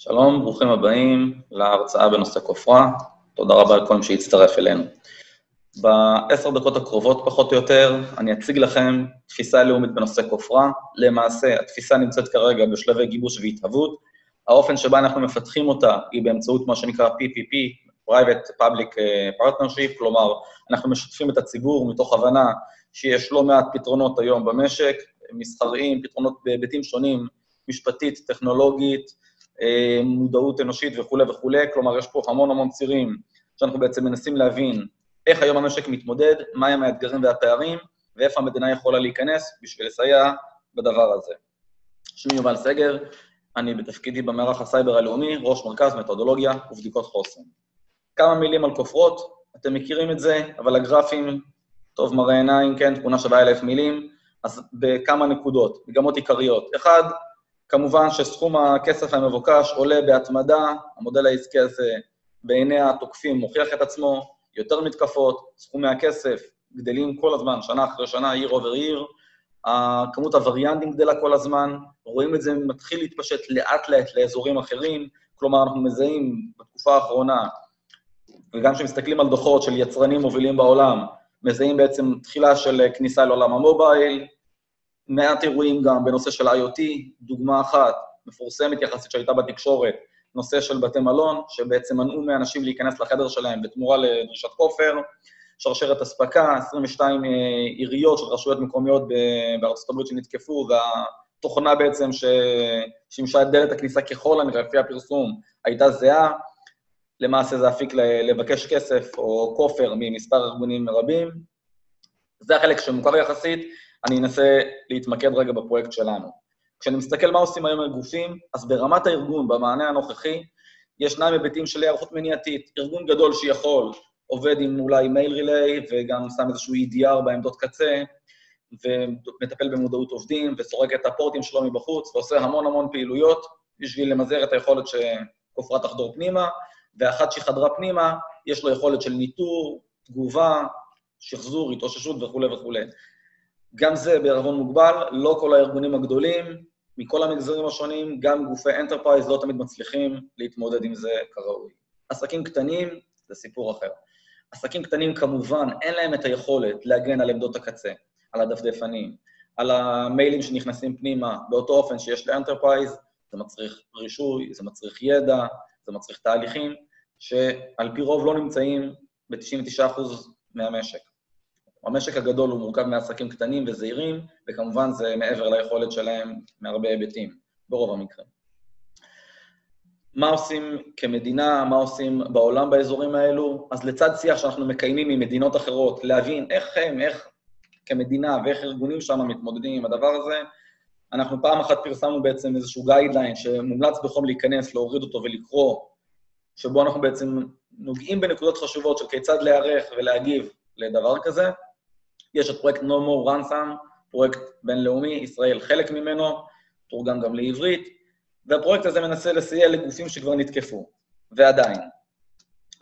שלום, ברוכים הבאים להרצאה בנושא כופרה. תודה רבה לכל מי שהצטרף אלינו. בעשר דקות הקרובות, פחות או יותר, אני אציג לכם תפיסה לאומית בנושא כופרה. למעשה, התפיסה נמצאת כרגע בשלבי גיבוש והתהוות. האופן שבה אנחנו מפתחים אותה היא באמצעות מה שנקרא PPP, Private Public Partnership, כלומר, אנחנו משתפים את הציבור מתוך הבנה שיש לא מעט פתרונות היום במשק, מסחריים, פתרונות בהיבטים שונים, משפטית, טכנולוגית, מודעות אנושית וכולי וכולי, כלומר, יש פה המון המון צירים שאנחנו בעצם מנסים להבין איך היום המשק מתמודד, מהם האתגרים והפערים, ואיפה המדינה יכולה להיכנס בשביל לסייע בדבר הזה. שמי יובל סגר, אני בתפקידי במערך הסייבר הלאומי, ראש מרכז מתודולוגיה ובדיקות חוסן. כמה מילים על כופרות, אתם מכירים את זה, אבל הגרפים, טוב מראה עיניים, כן, תמונה שווה אלף מילים, אז בכמה נקודות, מגמות עיקריות. אחד, כמובן שסכום הכסף המבוקש עולה בהתמדה, המודל העסקי הזה בעיני התוקפים מוכיח את עצמו, יותר מתקפות, סכומי הכסף גדלים כל הזמן, שנה אחרי שנה, עיר עובר עיר, כמות הווריאנטים גדלה כל הזמן, רואים את זה מתחיל להתפשט לאט-לאט לאזורים אחרים, כלומר, אנחנו מזהים בתקופה האחרונה, וגם כשמסתכלים על דוחות של יצרנים מובילים בעולם, מזהים בעצם תחילה של כניסה לעולם המובייל, מעט אירועים גם בנושא של IoT, דוגמה אחת מפורסמת יחסית שהייתה בתקשורת, נושא של בתי מלון, שבעצם מנעו מאנשים להיכנס לחדר שלהם בתמורה לדרישת כופר, שרשרת אספקה, 22 עיריות של רשויות מקומיות בארצות הברית שנתקפו, והתוכנה בעצם ששימשה את דלת הכניסה ככל הנראה, לפי הפרסום, הייתה זהה. למעשה זה אפיק לבקש כסף או כופר ממספר ארגונים רבים. זה החלק שמוכר יחסית, אני אנסה להתמקד רגע בפרויקט שלנו. כשאני מסתכל מה עושים היום הגופים, אז ברמת הארגון, במענה הנוכחי, ישנם היבטים של היערכות מניעתית. ארגון גדול שיכול, עובד עם אולי מייל ריליי, וגם שם איזשהו EDR בעמדות קצה, ומטפל במודעות עובדים, וסורק את הפורטים שלו מבחוץ, ועושה המון המון פעילויות בשביל למזער את היכולת שכופרה תחדור פנימה, ואחת שחדרה פנימה, יש לו יכולת של ניטור, תגובה, שחזור, התאוששות וכולי וכולי. גם זה בערבון מוגבל, לא כל הארגונים הגדולים, מכל המגזרים השונים, גם גופי enterprise לא תמיד מצליחים להתמודד עם זה כראוי. עסקים קטנים, זה סיפור אחר. עסקים קטנים כמובן, אין להם את היכולת להגן על עמדות הקצה, על הדפדפנים, על המיילים שנכנסים פנימה, באותו אופן שיש ל enterprise, זה מצריך רישוי, זה מצריך ידע, זה מצריך תהליכים, שעל פי רוב לא נמצאים ב-99% מהמשק. המשק הגדול הוא מורכב מעסקים קטנים וזעירים, וכמובן זה מעבר ליכולת שלהם מהרבה היבטים, ברוב המקרים. מה עושים כמדינה, מה עושים בעולם באזורים האלו? אז לצד שיח שאנחנו מקיימים עם מדינות אחרות, להבין איך הם, איך כמדינה ואיך ארגונים שם מתמודדים עם הדבר הזה, אנחנו פעם אחת פרסמנו בעצם איזשהו guideline שמומלץ בחום להיכנס, להוריד אותו ולקרוא, שבו אנחנו בעצם נוגעים בנקודות חשובות של כיצד להיערך ולהגיב לדבר כזה. יש את פרויקט No More Ransom, פרויקט בינלאומי, ישראל חלק ממנו, תורגם גם לעברית, והפרויקט הזה מנסה לסייע לגופים שכבר נתקפו, ועדיין.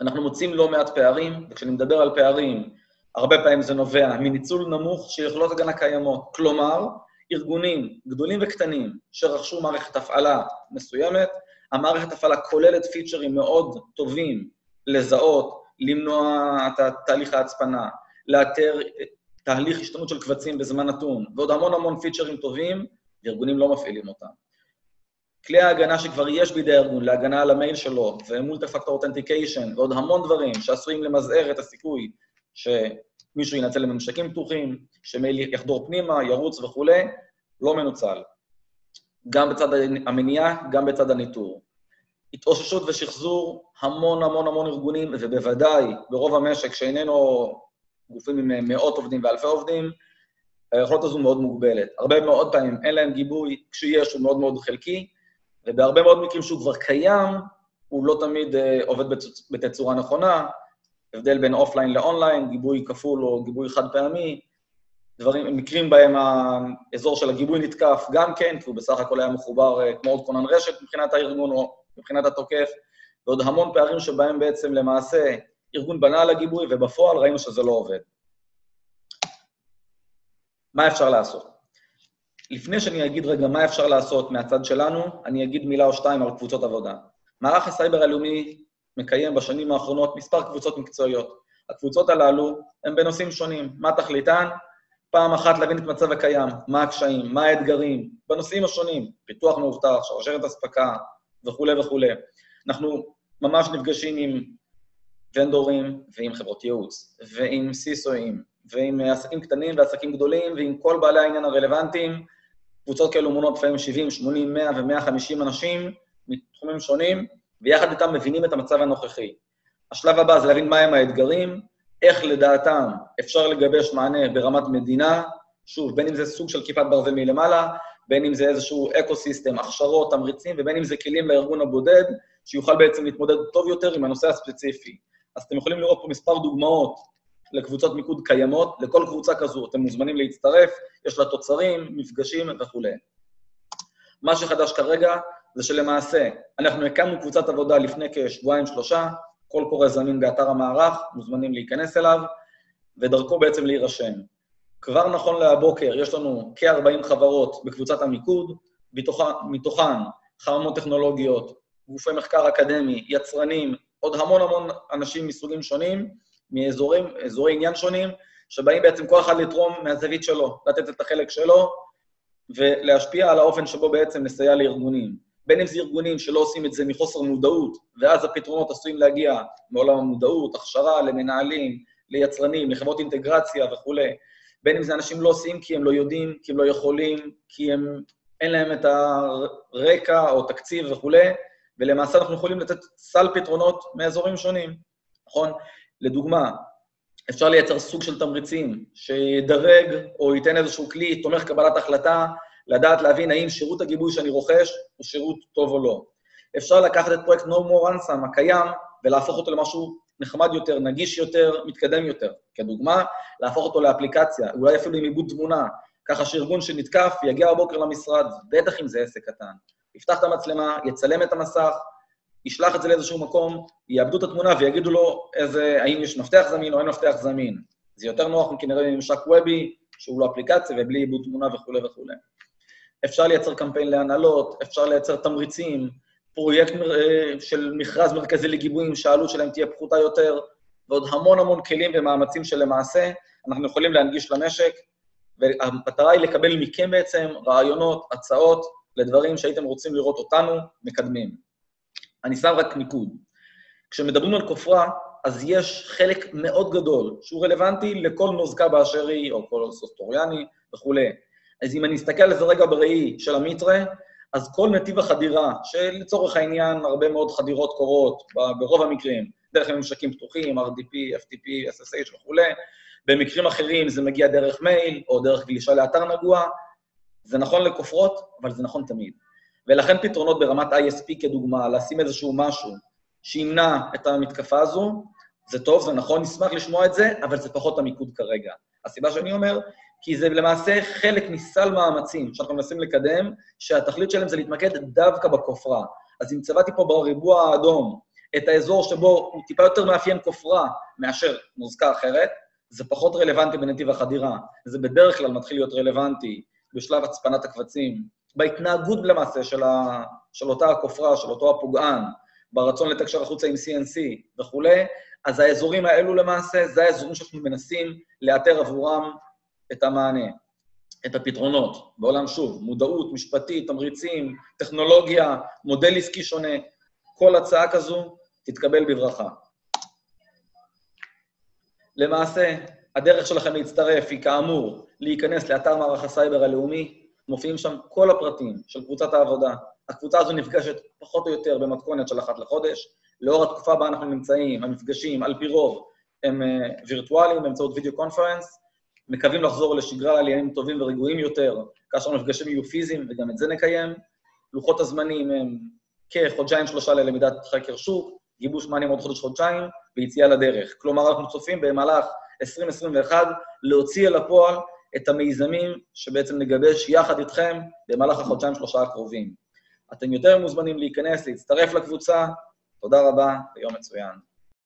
אנחנו מוצאים לא מעט פערים, וכשאני מדבר על פערים, הרבה פעמים זה נובע מניצול נמוך של יכולות הגנה קיימות. כלומר, ארגונים גדולים וקטנים שרכשו מערכת הפעלה מסוימת, המערכת הפעלה כוללת פיצ'רים מאוד טובים לזהות, למנוע את תהליך ההצפנה, לאתר תהליך השתנות של קבצים בזמן נתון, ועוד המון המון פיצ'רים טובים, וארגונים לא מפעילים אותם. כלי ההגנה שכבר יש בידי הארגון להגנה על המייל שלו, ומולטי פקטור אותנטיקיישן, ועוד המון דברים שעשויים למזער את הסיכוי שמישהו ינצל לממשקים פתוחים, שמייל יחדור פנימה, ירוץ וכולי, לא מנוצל. גם בצד המניעה, גם בצד הניטור. התאוששות ושחזור, המון המון המון ארגונים, ובוודאי ברוב המשק שאיננו גופים עם מאות עובדים ואלפי עובדים, היכולת הזו מאוד מוגבלת. הרבה מאוד פעמים אין להם גיבוי, כשיש הוא מאוד מאוד חלקי, ובהרבה מאוד מקרים שהוא כבר קיים, הוא לא תמיד אה, עובד בתצורה נכונה, הבדל בין offline ל online, גיבוי כפול או גיבוי חד פעמי, דברים, מקרים בהם האזור של הגיבוי נתקף גם כן, כי הוא בסך הכל היה מחובר אה, כמו עוד כונן רשת מבחינת הארגון או מבחינת התוקף, ועוד המון פערים שבהם בעצם למעשה ארגון בנה על הגיבוי, ובפועל ראינו שזה לא עובד. מה אפשר לעשות? לפני שאני אגיד רגע מה אפשר לעשות מהצד שלנו, אני אגיד מילה או שתיים על קבוצות עבודה. מערך הסייבר הלאומי מקיים בשנים האחרונות מספר קבוצות מקצועיות. הקבוצות הללו הן בנושאים שונים. מה תכליתן? פעם אחת להבין את מצב הקיים, מה הקשיים, מה האתגרים, בנושאים השונים, פיתוח מאובטח, שרשרת אספקה וכולי וכולי. אנחנו ממש נפגשים עם ונדורים ועם חברות ייעוץ, ועם סיסואים, ועם עסקים קטנים ועסקים גדולים, ועם כל בעלי העניין הרלוונטיים. קבוצות כאלו מונות לפעמים 70, 80, 100 ו-150 אנשים מתחומים שונים, ויחד איתם מבינים את המצב הנוכחי. השלב הבא זה להבין מהם האתגרים, איך לדעתם אפשר לגבש מענה ברמת מדינה, שוב, בין אם זה סוג של כיפת ברזל מלמעלה, בין אם זה איזשהו ecosystem, הכשרות, תמריצים, ובין אם זה כלים לארגון הבודד, שיוכל בעצם להתמודד טוב יותר עם הנושא הספציפי. אז אתם יכולים לראות פה מספר דוגמאות לקבוצות מיקוד קיימות, לכל קבוצה כזו אתם מוזמנים להצטרף, יש לה תוצרים, מפגשים וכולי. מה שחדש כרגע זה שלמעשה, אנחנו הקמנו קבוצת עבודה לפני כשבועיים-שלושה, קול קורא זמין באתר המערך, מוזמנים להיכנס אליו, ודרכו בעצם להירשם. כבר נכון להבוקר יש לנו כ-40 חברות בקבוצת המיקוד, מתוכן חרמות טכנולוגיות, גופי מחקר אקדמי, יצרנים, עוד המון המון אנשים מסוגים שונים, מאזורי עניין שונים, שבאים בעצם כל אחד לתרום מהזווית שלו, לתת את החלק שלו, ולהשפיע על האופן שבו בעצם נסייע לארגונים. בין אם זה ארגונים שלא עושים את זה מחוסר מודעות, ואז הפתרונות עשויים להגיע מעולם המודעות, הכשרה למנהלים, ליצרנים, לחברות אינטגרציה וכולי. בין אם זה אנשים לא עושים כי הם לא יודעים, כי הם לא יכולים, כי הם, אין להם את הרקע או תקציב וכולי, ולמעשה אנחנו יכולים לתת סל פתרונות מאזורים שונים, נכון? לדוגמה, אפשר לייצר סוג של תמריצים שידרג או ייתן איזשהו כלי תומך קבלת החלטה לדעת להבין האם שירות הגיבוי שאני רוכש הוא שירות טוב או לא. אפשר לקחת את פרויקט No More Ransom הקיים ולהפוך אותו למשהו נחמד יותר, נגיש יותר, מתקדם יותר. כדוגמה, להפוך אותו לאפליקציה, אולי אפילו עם עיבוד תמונה, ככה שארגון שנתקף יגיע בבוקר למשרד, בטח אם זה עסק קטן. יפתח את המצלמה, יצלם את המסך, ישלח את זה לאיזשהו מקום, יאבדו את התמונה ויגידו לו איזה, האם יש מפתח זמין או אין מפתח זמין. זה יותר נוח כנראה ממשק וובי, שהוא לא אפליקציה ובלי עיבוד תמונה וכולי וכולי. אפשר לייצר קמפיין להנהלות, אפשר לייצר תמריצים, פרויקט אה, של מכרז מרכזי לגיבויים שהעלות שלהם תהיה פחותה יותר, ועוד המון המון כלים ומאמצים שלמעשה אנחנו יכולים להנגיש למשק, והמטרה היא לקבל מכם בעצם רעיונות, הצעות, לדברים שהייתם רוצים לראות אותנו מקדמים. אני שם רק מיקוד. כשמדברים על כופרה, אז יש חלק מאוד גדול שהוא רלוונטי לכל נוזקה באשר היא, או כל סוסטוריאני וכולי. אז אם אני אסתכל על זה רגע בראי של המיטרה, אז כל נתיב החדירה, שלצורך העניין הרבה מאוד חדירות קורות, ברוב המקרים, דרך ממשקים פתוחים, RDP, FTP, SSH וכולי, במקרים אחרים זה מגיע דרך מייל, או דרך גלישה לאתר נגוע, זה נכון לכופרות, אבל זה נכון תמיד. ולכן פתרונות ברמת ISP כדוגמה, לשים איזשהו משהו שימנע את המתקפה הזו, זה טוב, זה נכון, נשמח לשמוע את זה, אבל זה פחות המיקוד כרגע. הסיבה שאני אומר, כי זה למעשה חלק מסל מאמצים שאנחנו מנסים לקדם, שהתכלית שלהם זה להתמקד דווקא בכופרה. אז אם צבעתי פה בריבוע האדום את האזור שבו הוא טיפה יותר מאפיין כופרה מאשר מוזכר אחרת, זה פחות רלוונטי בנתיב החדירה. זה בדרך כלל מתחיל להיות רלוונטי בשלב הצפנת הקבצים, בהתנהגות למעשה של, ה... של אותה הכופרה, של אותו הפוגען, ברצון לתקשר החוצה עם CNC וכולי, אז האזורים האלו למעשה, זה האזורים שאנחנו מנסים לאתר עבורם את המענה, את הפתרונות. בעולם, שוב, מודעות, משפטית, תמריצים, טכנולוגיה, מודל עסקי שונה, כל הצעה כזו תתקבל בברכה. למעשה, הדרך שלכם להצטרף היא כאמור להיכנס לאתר מערך הסייבר הלאומי, מופיעים שם כל הפרטים של קבוצת העבודה. הקבוצה הזו נפגשת פחות או יותר במתכונת של אחת לחודש. לאור התקופה בה אנחנו נמצאים, המפגשים, על פי רוב, הם אה, וירטואליים באמצעות video conference, מקווים לחזור לשגרה על ימים טובים ורגועים יותר, כאשר המפגשים יהיו פיזיים, וגם את זה נקיים. לוחות הזמנים הם כחודשיים-שלושה ללמידת חקר שוק, גיבוש מענים עוד חודש-חודשיים, ויציאה לדרך. כלומר, אנחנו צופים במהלך 2021 להוציא אל הפועל את המיזמים שבעצם נגבש יחד איתכם במהלך החודשיים-שלושה הקרובים. אתם יותר מוזמנים להיכנס, להצטרף לקבוצה. תודה רבה ויום מצוין.